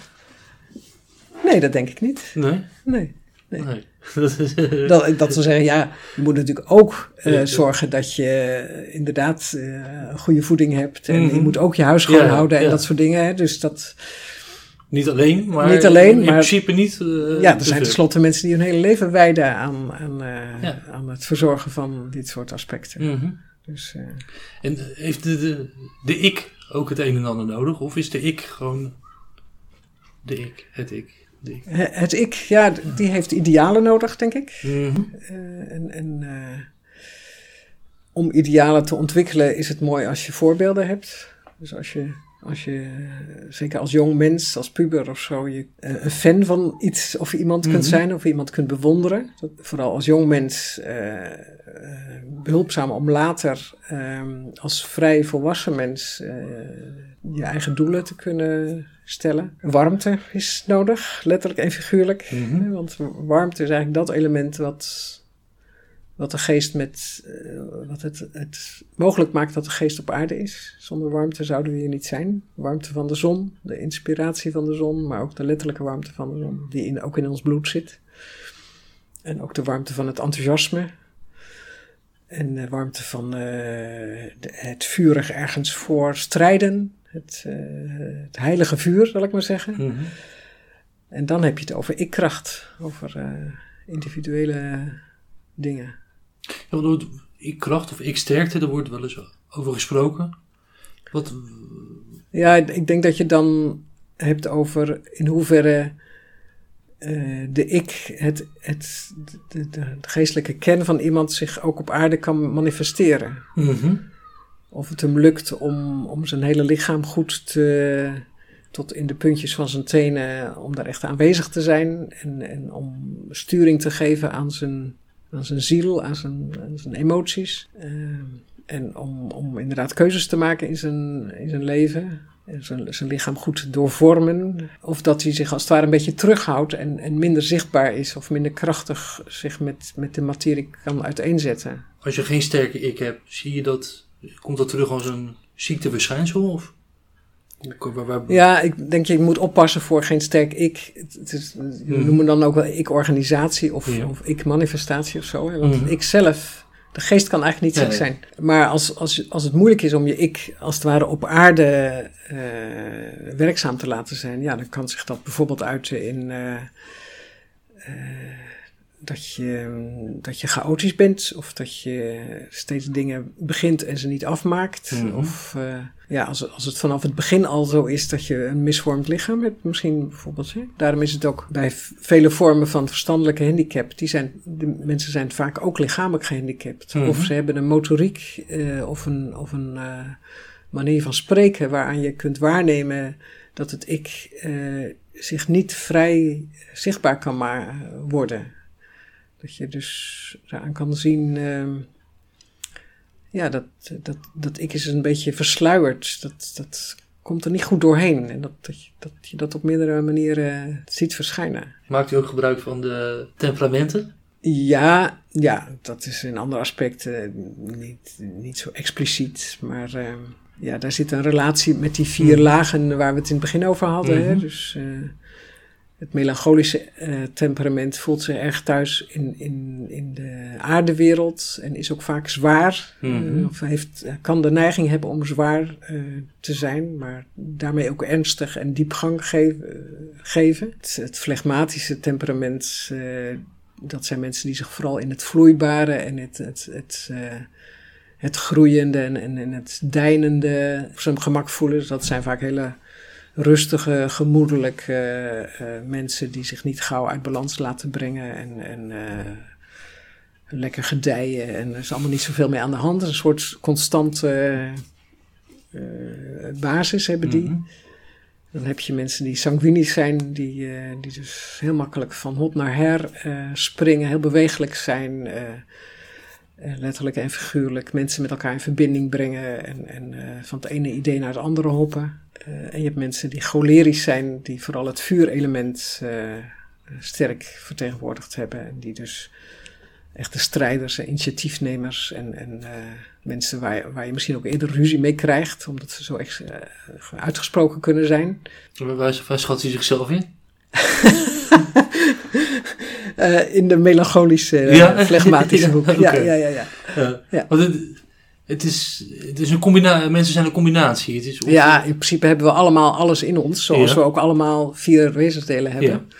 Nee, dat denk ik niet. Nee? Nee. Nee. Nee. *laughs* Dat Dat, wil zeggen, ja, je moet natuurlijk ook eh, zorgen dat je eh, inderdaad eh, goede voeding hebt. En Mhm. je moet ook je huis schoon Ja, houden en ja. dat soort dingen. Hè. Dus dat, Niet alleen, maar Niet alleen, in maar- principe niet. ja, er zijn tenslotte mensen die hun hele leven wijden aan, aan, Ja. aan het verzorgen van dit soort aspecten. Mhm. Dus, En heeft de, de, de ik ook het een en ander nodig? Of is de ik gewoon de ik, het ik, ik? het ik, ja, die heeft idealen nodig, denk ik. Mhm. Eh, en en eh, om idealen te ontwikkelen is het mooi als je voorbeelden hebt. Dus als je, als je eh, zeker als jong mens, als puber of zo, je eh, een fan van iets of iemand kunt Mhm. zijn of iemand kunt bewonderen. Dat, vooral als jong mens eh, eh, behulpzaam om later eh, als vrij volwassen mens eh, je eigen doelen te kunnen stellen. Warmte is nodig, letterlijk en figuurlijk. Mhm. Want warmte is eigenlijk dat element wat, wat de geest met. eh, wat het, het mogelijk maakt dat de geest op aarde is. Zonder warmte zouden we hier niet zijn. Warmte van de zon, de inspiratie van de zon, maar ook de letterlijke warmte van de zon, die in, ook in ons bloed zit. En ook de warmte van het enthousiasme. En de warmte van eh, de- het vurig ergens voor strijden. Het, eh, het heilige vuur, zal ik maar zeggen. Mhm. En dan heb je het over ikkracht, over eh, individuele dingen. Ja, want er wordt ik kracht of ik sterkte, daar wordt wel eens over gesproken. Wat, Ja, ik denk dat je dan hebt over in hoeverre eh, de ik, het, het, de, de, de geestelijke kern van iemand zich ook op aarde kan manifesteren. Mhm. Of het hem lukt om, om zijn hele lichaam goed te, tot in de puntjes van zijn tenen, om daar echt aanwezig te zijn en, en om sturing te geven aan zijn, aan zijn ziel, aan zijn, aan zijn emoties. Eh, en om, om inderdaad keuzes te maken in zijn, in zijn leven. En zijn, zijn lichaam goed doorvormen. Of dat hij zich als het ware een beetje terughoudt en, en minder zichtbaar is of minder krachtig zich met, met de materie kan uiteenzetten. Als je geen sterke ik hebt, zie je dat, komt dat terug als een ziekteverschijnsel? Of? Ja, ik denk je moet oppassen voor geen sterk ik. Het, is, we Mhm. noemen dan ook wel ik-organisatie of, Ja. of ik-manifestatie of zo. Hè? Want Mhm. ik zelf, de geest kan eigenlijk niet Nee, ziek zijn. Maar als, als, als het moeilijk is om je ik als het ware op aarde eh, werkzaam te laten zijn, ja, dan kan zich dat bijvoorbeeld uiten in. eh, eh, dat je, dat je chaotisch bent, of dat je steeds dingen begint en ze niet afmaakt. Mhm. Of eh, ja, als, als het vanaf het begin al zo is dat je een misvormd lichaam hebt, misschien bijvoorbeeld. Hè? Daarom is het ook bij vele vormen van verstandelijke handicap, die zijn, de mensen zijn vaak ook lichamelijk gehandicapt. Mhm. Of ze hebben een motoriek eh, of een, of een eh, manier van spreken waaraan je kunt waarnemen dat het ik zich niet vrij zichtbaar kan maar worden. Dat je dus eraan kan zien, uh, ja, dat, dat, dat ik is een beetje versluierd. Dat, dat komt er niet goed doorheen. En dat, dat, je, dat je dat op meerdere manieren ziet verschijnen. Maakt u ook gebruik van de temperamenten? Ja, ja, dat is een ander aspect. Uh, niet, niet zo expliciet, maar uh, ja, daar zit een relatie met die vier mhm. lagen waar we het in het begin over hadden. hè? Mhm. Dus uh, het melancholische temperament voelt zich erg thuis in, in, in de aardewereld en is ook vaak zwaar. Mm of heeft, kan de neiging hebben om zwaar te zijn, maar daarmee ook ernstig en diepgang geven. Het, het flegmatische temperament dat zijn mensen die zich vooral in het vloeibare en het, het, het, het groeiende en, en, en, het deinende op zijn gemak voelen. Dat zijn vaak hele rustige, gemoedelijke uh, mensen die zich niet gauw uit balans laten brengen en, en lekker gedijen. En er is allemaal niet zoveel mee aan de hand. Een soort constante basis hebben die. Mhm. Dan heb je mensen die sanguinisch zijn, die, uh, die dus heel makkelijk van hot naar her uh, springen, heel bewegelijk zijn, uh, letterlijk en figuurlijk mensen met elkaar in verbinding brengen en, en van het ene idee naar het andere hoppen. En je hebt mensen die cholerisch zijn, die vooral het vuurelement sterk vertegenwoordigd hebben en die dus echte strijders en initiatiefnemers en, en uh, mensen waar, waar je misschien ook eerder ruzie mee krijgt, omdat ze zo echt uh, uitgesproken kunnen zijn. Waar, waar schat hij zichzelf in? uh, *laughs* in de melancholische, ja? flegmatische *laughs* hoek. ja, ja, ja, ja, ja. ja. Het, is, het is een combinatie, mensen zijn een combinatie. Het is ja, in principe hebben we allemaal alles in ons, zoals we ook allemaal vier wezensdelen hebben.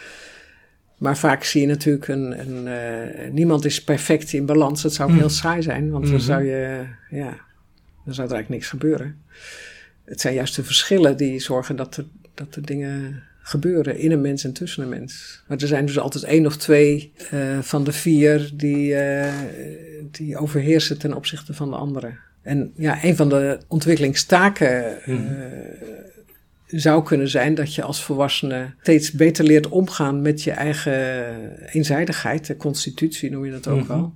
Maar vaak zie je natuurlijk een. een uh, niemand is perfect in balans. Dat zou mm. heel saai zijn, want dan mhm. zou je. Ja, dan zou er eigenlijk niks gebeuren. Het zijn juist de verschillen die zorgen dat er, dat er dingen gebeuren in een mens en tussen een mens. Maar er zijn dus altijd één of twee uh, van de vier die, uh, die overheersen ten opzichte van de andere. En ja, een van de ontwikkelingstaken mm zou kunnen zijn dat je als volwassene steeds beter leert omgaan met je eigen eenzijdigheid. De constitutie noem je dat ook mhm. wel.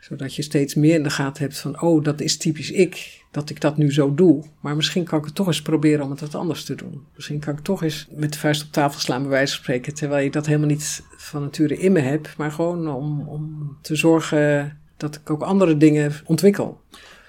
Zodat je steeds meer in de gaten hebt van, oh, dat is typisch ik, dat ik dat nu zo doe. Maar misschien kan ik het toch eens proberen om het wat anders te doen. Misschien kan ik toch eens met de vuist op tafel slaan, bij wijze van spreken, terwijl je dat helemaal niet van nature in me hebt. Maar gewoon om, om te zorgen dat ik ook andere dingen ontwikkel.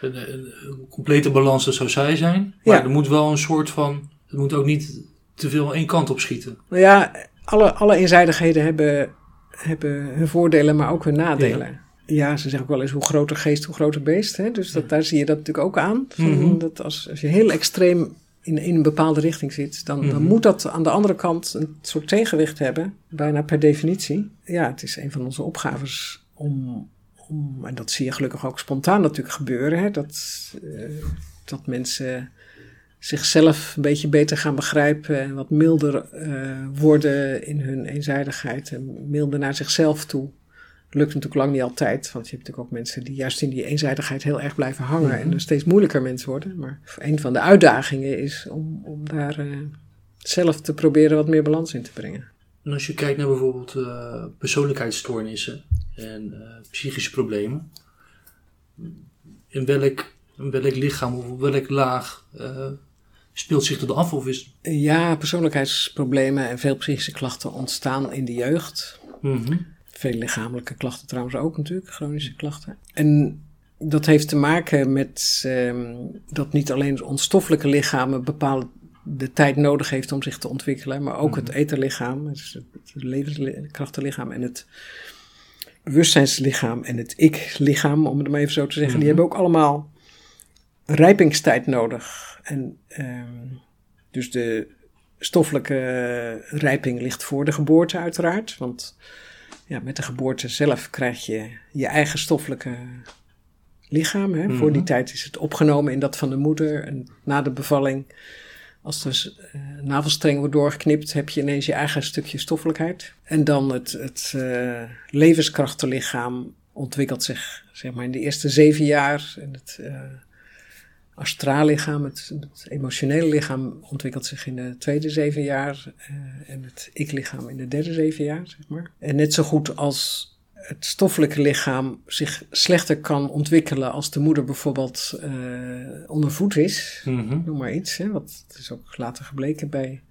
Een, complete balans, dat zou zij zijn. Maar er moet wel een soort van het moet ook niet te veel één kant op schieten. Nou ja, alle, alle eenzijdigheden hebben, hebben hun voordelen, maar ook hun nadelen. Ja. Ze zeggen ook wel eens hoe groter geest, hoe groter beest. Hè? Dus dat, daar zie je dat natuurlijk ook aan. Van, mhm. dat als, als je heel extreem in, in een bepaalde richting zit, dan, dan mhm. moet dat aan de andere kant een soort tegenwicht hebben, bijna per definitie. Ja, het is een van onze opgaves om, om en dat zie je gelukkig ook spontaan natuurlijk gebeuren, hè? Dat, uh, dat mensen zichzelf een beetje beter gaan begrijpen en wat milder uh, worden in hun eenzijdigheid en milder naar zichzelf toe. Lukt natuurlijk lang niet altijd, want je hebt natuurlijk ook mensen die juist in die eenzijdigheid heel erg blijven hangen en mhm. er steeds moeilijker mensen worden. Maar een van de uitdagingen is om, om daar uh, zelf te proberen wat meer balans in te brengen. En als je kijkt naar bijvoorbeeld uh, persoonlijkheidsstoornissen en psychische problemen, in welk, in welk lichaam of op welk laag speelt zich dat af of is Ja, persoonlijkheidsproblemen en veel psychische klachten ontstaan in de jeugd. Mm Veel lichamelijke klachten trouwens ook natuurlijk, chronische klachten. En dat heeft te maken met um, dat niet alleen ons stoffelijke lichaam een bepaalde de tijd nodig heeft om zich te ontwikkelen, maar ook het mhm. etherlichaam, dus het levenskrachtenlichaam en het bewustzijnslichaam en het ik-lichaam, om het maar even zo te zeggen, die mhm. hebben ook allemaal rijpingstijd nodig. En um, dus de stoffelijke rijping ligt voor de geboorte uiteraard. Want ja, met de geboorte zelf krijg je je eigen stoffelijke lichaam. Hè. Voor die mhm. tijd is het opgenomen in dat van de moeder. En na de bevalling, als de uh, navelstreng wordt doorgeknipt, heb je ineens je eigen stukje stoffelijkheid. En dan het, het uh, levenskrachtenlichaam ontwikkelt zich zeg maar in de eerste zeven jaar. En het... Uh, astraal lichaam, het, het, emotionele lichaam, ontwikkelt zich in de tweede zeven jaar uh, en het ik-lichaam in de derde zeven jaar, zeg maar. En net zo goed als het stoffelijke lichaam zich slechter kan ontwikkelen als de moeder bijvoorbeeld uh, ondervoed is, Mhm. noem maar iets, hè, wat is ook later gebleken bij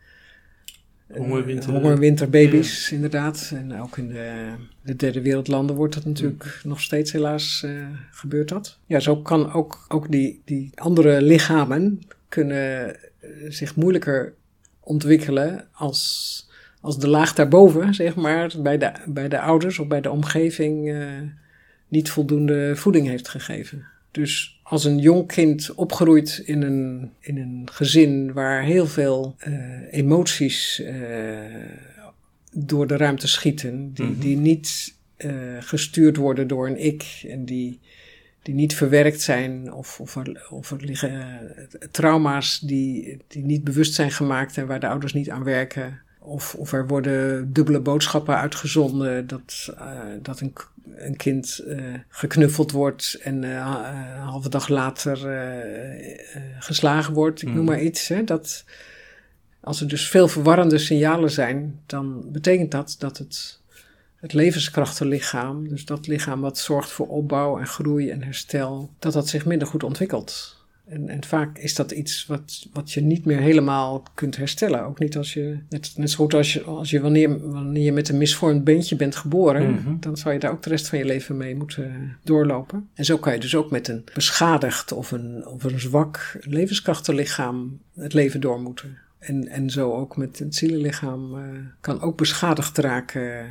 Hongerwinter- hongerwinterbaby's, inderdaad. En ook in de, de derde wereldlanden wordt dat natuurlijk nog steeds helaas uh, gebeurt dat. Ja, zo kan ook, ook die, die andere lichamen kunnen uh, zich moeilijker ontwikkelen als, als de laag daarboven, zeg maar, bij de, bij de ouders of bij de omgeving uh, niet voldoende voeding heeft gegeven. Dus als een jong kind opgroeit in een, in een gezin waar heel veel uh, emoties uh, door de ruimte schieten, die, Mhm. die niet uh, gestuurd worden door een ik en die, die niet verwerkt zijn, of, of, er, of er liggen trauma's die, die niet bewust zijn gemaakt en waar de ouders niet aan werken. Of, of er worden dubbele boodschappen uitgezonden dat, uh, dat een, een kind uh, geknuffeld wordt en uh, een halve dag later geslagen wordt. Ik noem maar iets. Hè, dat, als er dus veel verwarrende signalen zijn, dan betekent dat dat het, het levenskrachtenlichaam, dus dat lichaam wat zorgt voor opbouw en groei en herstel, dat dat zich minder goed ontwikkelt. En, en, vaak is dat iets wat, wat je niet meer helemaal kunt herstellen. Ook niet als je, net, net zo goed als je, als je wanneer, wanneer je met een misvormd beentje bent geboren, Mm -hmm. dan zou je daar ook de rest van je leven mee moeten doorlopen. En zo kan je dus ook met een beschadigd of een, of een zwak levenskrachtenlichaam het leven door moeten. En, en zo ook met het zielenlichaam uh, kan ook beschadigd raken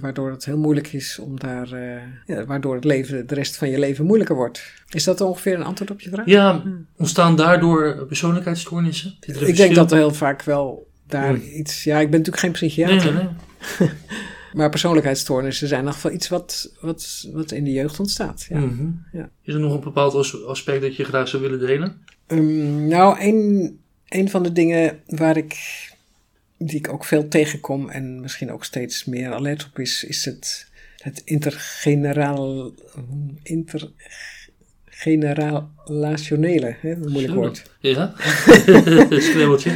waardoor het heel moeilijk is om daar, uh, ja, waardoor het leven, de rest van je leven moeilijker wordt. Is dat ongeveer een antwoord op je vraag? Ja, ontstaan daardoor persoonlijkheidsstoornissen? Ik denk dat er heel vaak wel daar iets, ja, ik ben natuurlijk geen psychiater. Nee, nee, nee. *laughs* maar persoonlijkheidsstoornissen zijn nog wel iets wat, wat, wat in de jeugd ontstaat. Ja. Mm -hmm. ja. Is er nog een bepaald aspect dat je graag zou willen delen? Um, nou, een, een van de dingen waar ik die ik ook veel tegenkom en misschien ook steeds meer alert op is, is het, het intergeneraal, intergenerationele, hè, een moeilijk woord. Ja, *laughs* *laughs* schreeuweltje.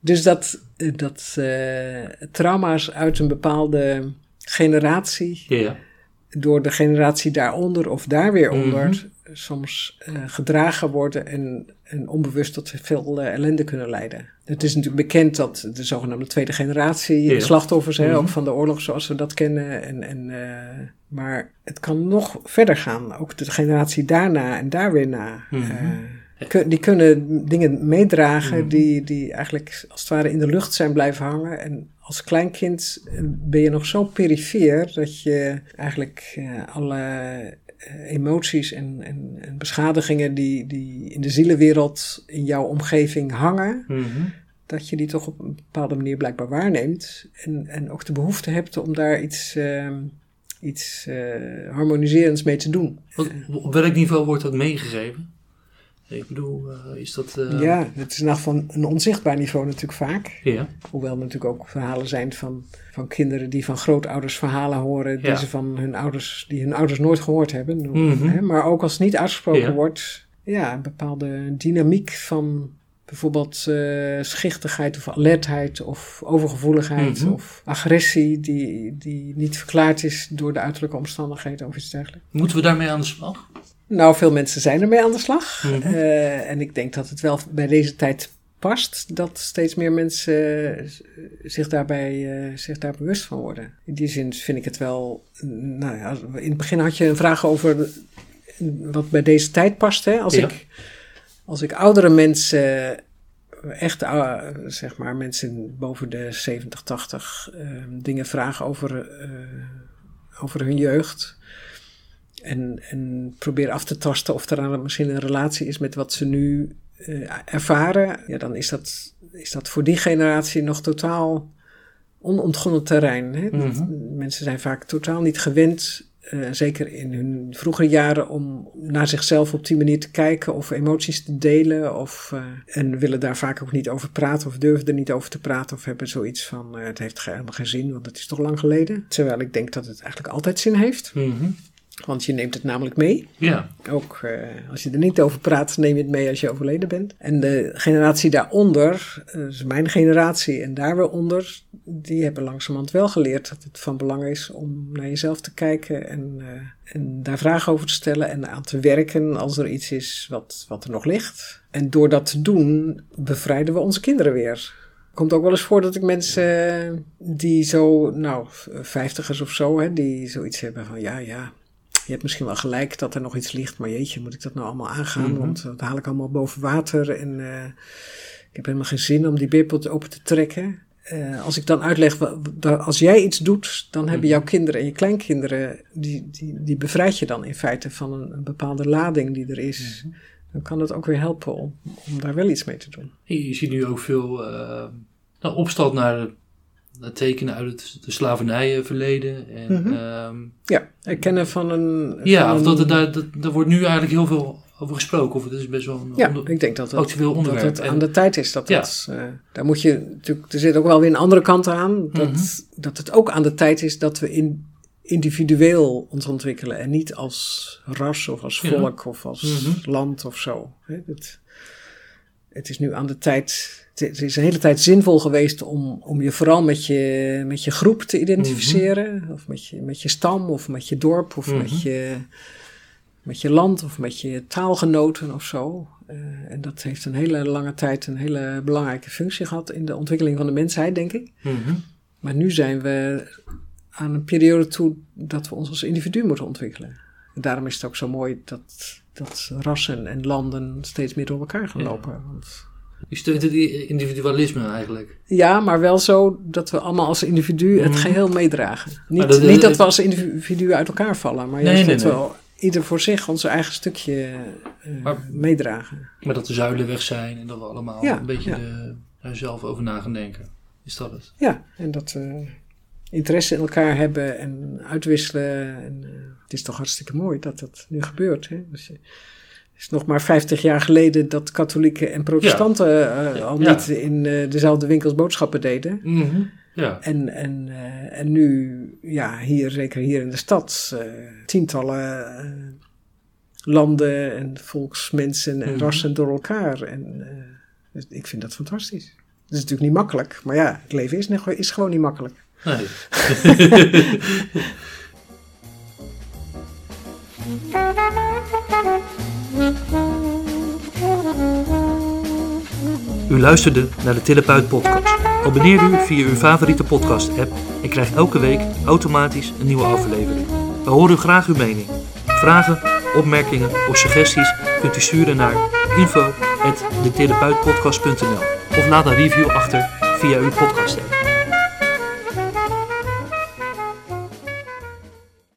dus dat, dat uh, trauma's uit een bepaalde generatie, ja. door de generatie daaronder of daar weer onder, Mhm. Soms uh, gedragen worden en, en onbewust tot veel uh, ellende kunnen leiden. Het is natuurlijk bekend dat de zogenaamde tweede generatie slachtoffers, hè, Mhm. ook van de oorlog zoals we dat kennen. En, en, uh, maar het kan nog verder gaan. Ook de generatie daarna en daar weer na. Mhm. Kun- die kunnen dingen meedragen Mhm. die, die eigenlijk als het ware in de lucht zijn blijven hangen. En als kleinkind eh, ben je nog zo perifeer dat je eigenlijk alle emoties en, en, en beschadigingen die, die in de zielenwereld in jouw omgeving hangen, Mhm. dat je die toch op een bepaalde manier blijkbaar waarneemt. En, en ook de behoefte hebt om daar iets, uh, iets uh, harmoniserends mee te doen. Wat, op welk niveau wordt dat meegegeven? Ik bedoel, uh, is dat... Uh... Ja, het is van een onzichtbaar niveau natuurlijk vaak. Ja. Hoewel er natuurlijk ook verhalen zijn van, van kinderen die van grootouders verhalen horen, die Ja. ze van hun ouders, die hun ouders nooit gehoord hebben. Mhm. Hè, Maar ook als het niet uitgesproken Ja. wordt, ja, een bepaalde dynamiek van bijvoorbeeld eh, schichtigheid of alertheid of overgevoeligheid Mhm. of agressie die, die niet verklaard is door de uiterlijke omstandigheden of iets dergelijks. Moeten we daarmee aan de slag? Nou, veel mensen zijn ermee aan de slag. Mhm. Eh, en ik denk dat het wel bij deze tijd past dat steeds meer mensen eh, zich, daarbij, eh, zich daar bewust van worden. In die zin vind ik het wel. Nou ja, in het begin had je een vraag over wat bij deze tijd past. Hè? Als, Ja. ik, als ik oudere mensen, echt uh, zeg maar mensen boven de 70, 80, uh, dingen vraag over, over hun jeugd. En, en probeer af te tasten of er misschien een relatie is met wat ze nu uh, ervaren. Ja, dan is dat, is dat voor die generatie nog totaal onontgonnen terrein. Hè? Mm -hmm. Mensen zijn vaak totaal niet gewend, uh, zeker in hun vroegere jaren, om naar zichzelf op die manier te kijken of emoties te delen. Of, uh, en willen daar vaak ook niet over praten of durven er niet over te praten of hebben zoiets van uh, het heeft helemaal geen zin, want het is toch lang geleden. Terwijl ik denk dat het eigenlijk altijd zin heeft. Mm -hmm. Want je neemt het namelijk mee. Ja. Ook eh, als je er niet over praat, neem je het mee als je overleden bent. En de generatie daaronder, dus mijn generatie en daar weer onder, die hebben langzamerhand wel geleerd dat het van belang is om naar jezelf te kijken en, eh, en daar vragen over te stellen en aan te werken als er iets is wat, wat er nog ligt. En door dat te doen, bevrijden we onze kinderen weer. Komt ook wel eens voor dat ik mensen die zo, nou, vijftigers of zo, hè, die zoiets hebben van ja, ja, je hebt misschien wel gelijk dat er nog iets ligt, maar jeetje, moet ik dat nou allemaal aangaan? Mhm. Want dat haal ik allemaal boven water en eh, ik heb helemaal geen zin om die beerpot open te trekken. Eh, als ik dan uitleg, als jij iets doet, dan hebben Mhm. jouw kinderen en je kleinkinderen, die, die, die bevrijd je dan in feite van een, een bepaalde lading die er is. Mhm. Dan kan het ook weer helpen om, om daar wel iets mee te doen. Je, je ziet nu ook veel eh, nou, opstand naar, naar tekenen uit het de slavernijverleden. En, Mhm. ehm, Ja, erkennen van een. ja, of dat, dat, dat, daar wordt nu eigenlijk heel veel over gesproken. Of het is best wel een Ja, onder- ik denk dat het, actueel dat onderwerp. het En- aan de tijd is. Dat Ja. dat, eh, daar moet je natuurlijk, er zit ook wel weer een andere kant aan. Dat, Mhm. dat het ook aan de tijd is dat we in, individueel ons ontwikkelen. En niet als ras of als Ja. volk of als Mhm. land of zo. Het, het is nu aan de tijd. Het is een hele tijd zinvol geweest om, om je vooral met je, met je groep te identificeren. Of met je, met je stam of met je dorp of Mhm. met, je, met je land of met je taalgenoten of zo. Eh, en dat heeft een hele lange tijd een hele belangrijke functie gehad in de ontwikkeling van de mensheid, denk ik. Mhm. Maar nu zijn we aan een periode toe dat we ons als individu moeten ontwikkelen. En daarom is het ook zo mooi dat, dat rassen en landen steeds meer door elkaar gaan Ja. lopen. Want Je steunt het individualisme eigenlijk. Ja, maar wel zo dat we allemaal als individu het Mhm. geheel meedragen. Niet, dat- niet dat we als individu uit elkaar vallen, maar juist nee, dat nee. we ieder voor zich ons eigen stukje eh, Maar- meedragen. Maar dat de zuilen weg zijn en dat we allemaal Ja, een beetje ja. de- daar zelf over na gaan denken. Is dat het? Ja, en dat we interesse in elkaar hebben en uitwisselen. En, eh, het is toch hartstikke mooi dat dat nu gebeurt. Hè? Dus, is nog maar 50 jaar geleden dat katholieken en protestanten eh, al Ja. niet in eh, dezelfde winkels boodschappen deden. Mhm. Ja. En, en, eh, en nu, ja, hier, zeker hier in de stad, eh, tientallen eh, landen en volksmensen en Mhm. rassen door elkaar. En eh, dus ik vind dat fantastisch. Het is natuurlijk niet makkelijk, maar ja, het leven is, is gewoon niet makkelijk. Nee. *laughs* *laughs* U luisterde naar de Therapeut podcast. Abonneer u via uw favoriete podcast app en krijgt elke week automatisch een nieuwe aflevering. We horen graag uw mening. Vragen, opmerkingen of suggesties kunt u sturen naar info.detherapeutpodcast.nl of laat een review achter via uw podcast app.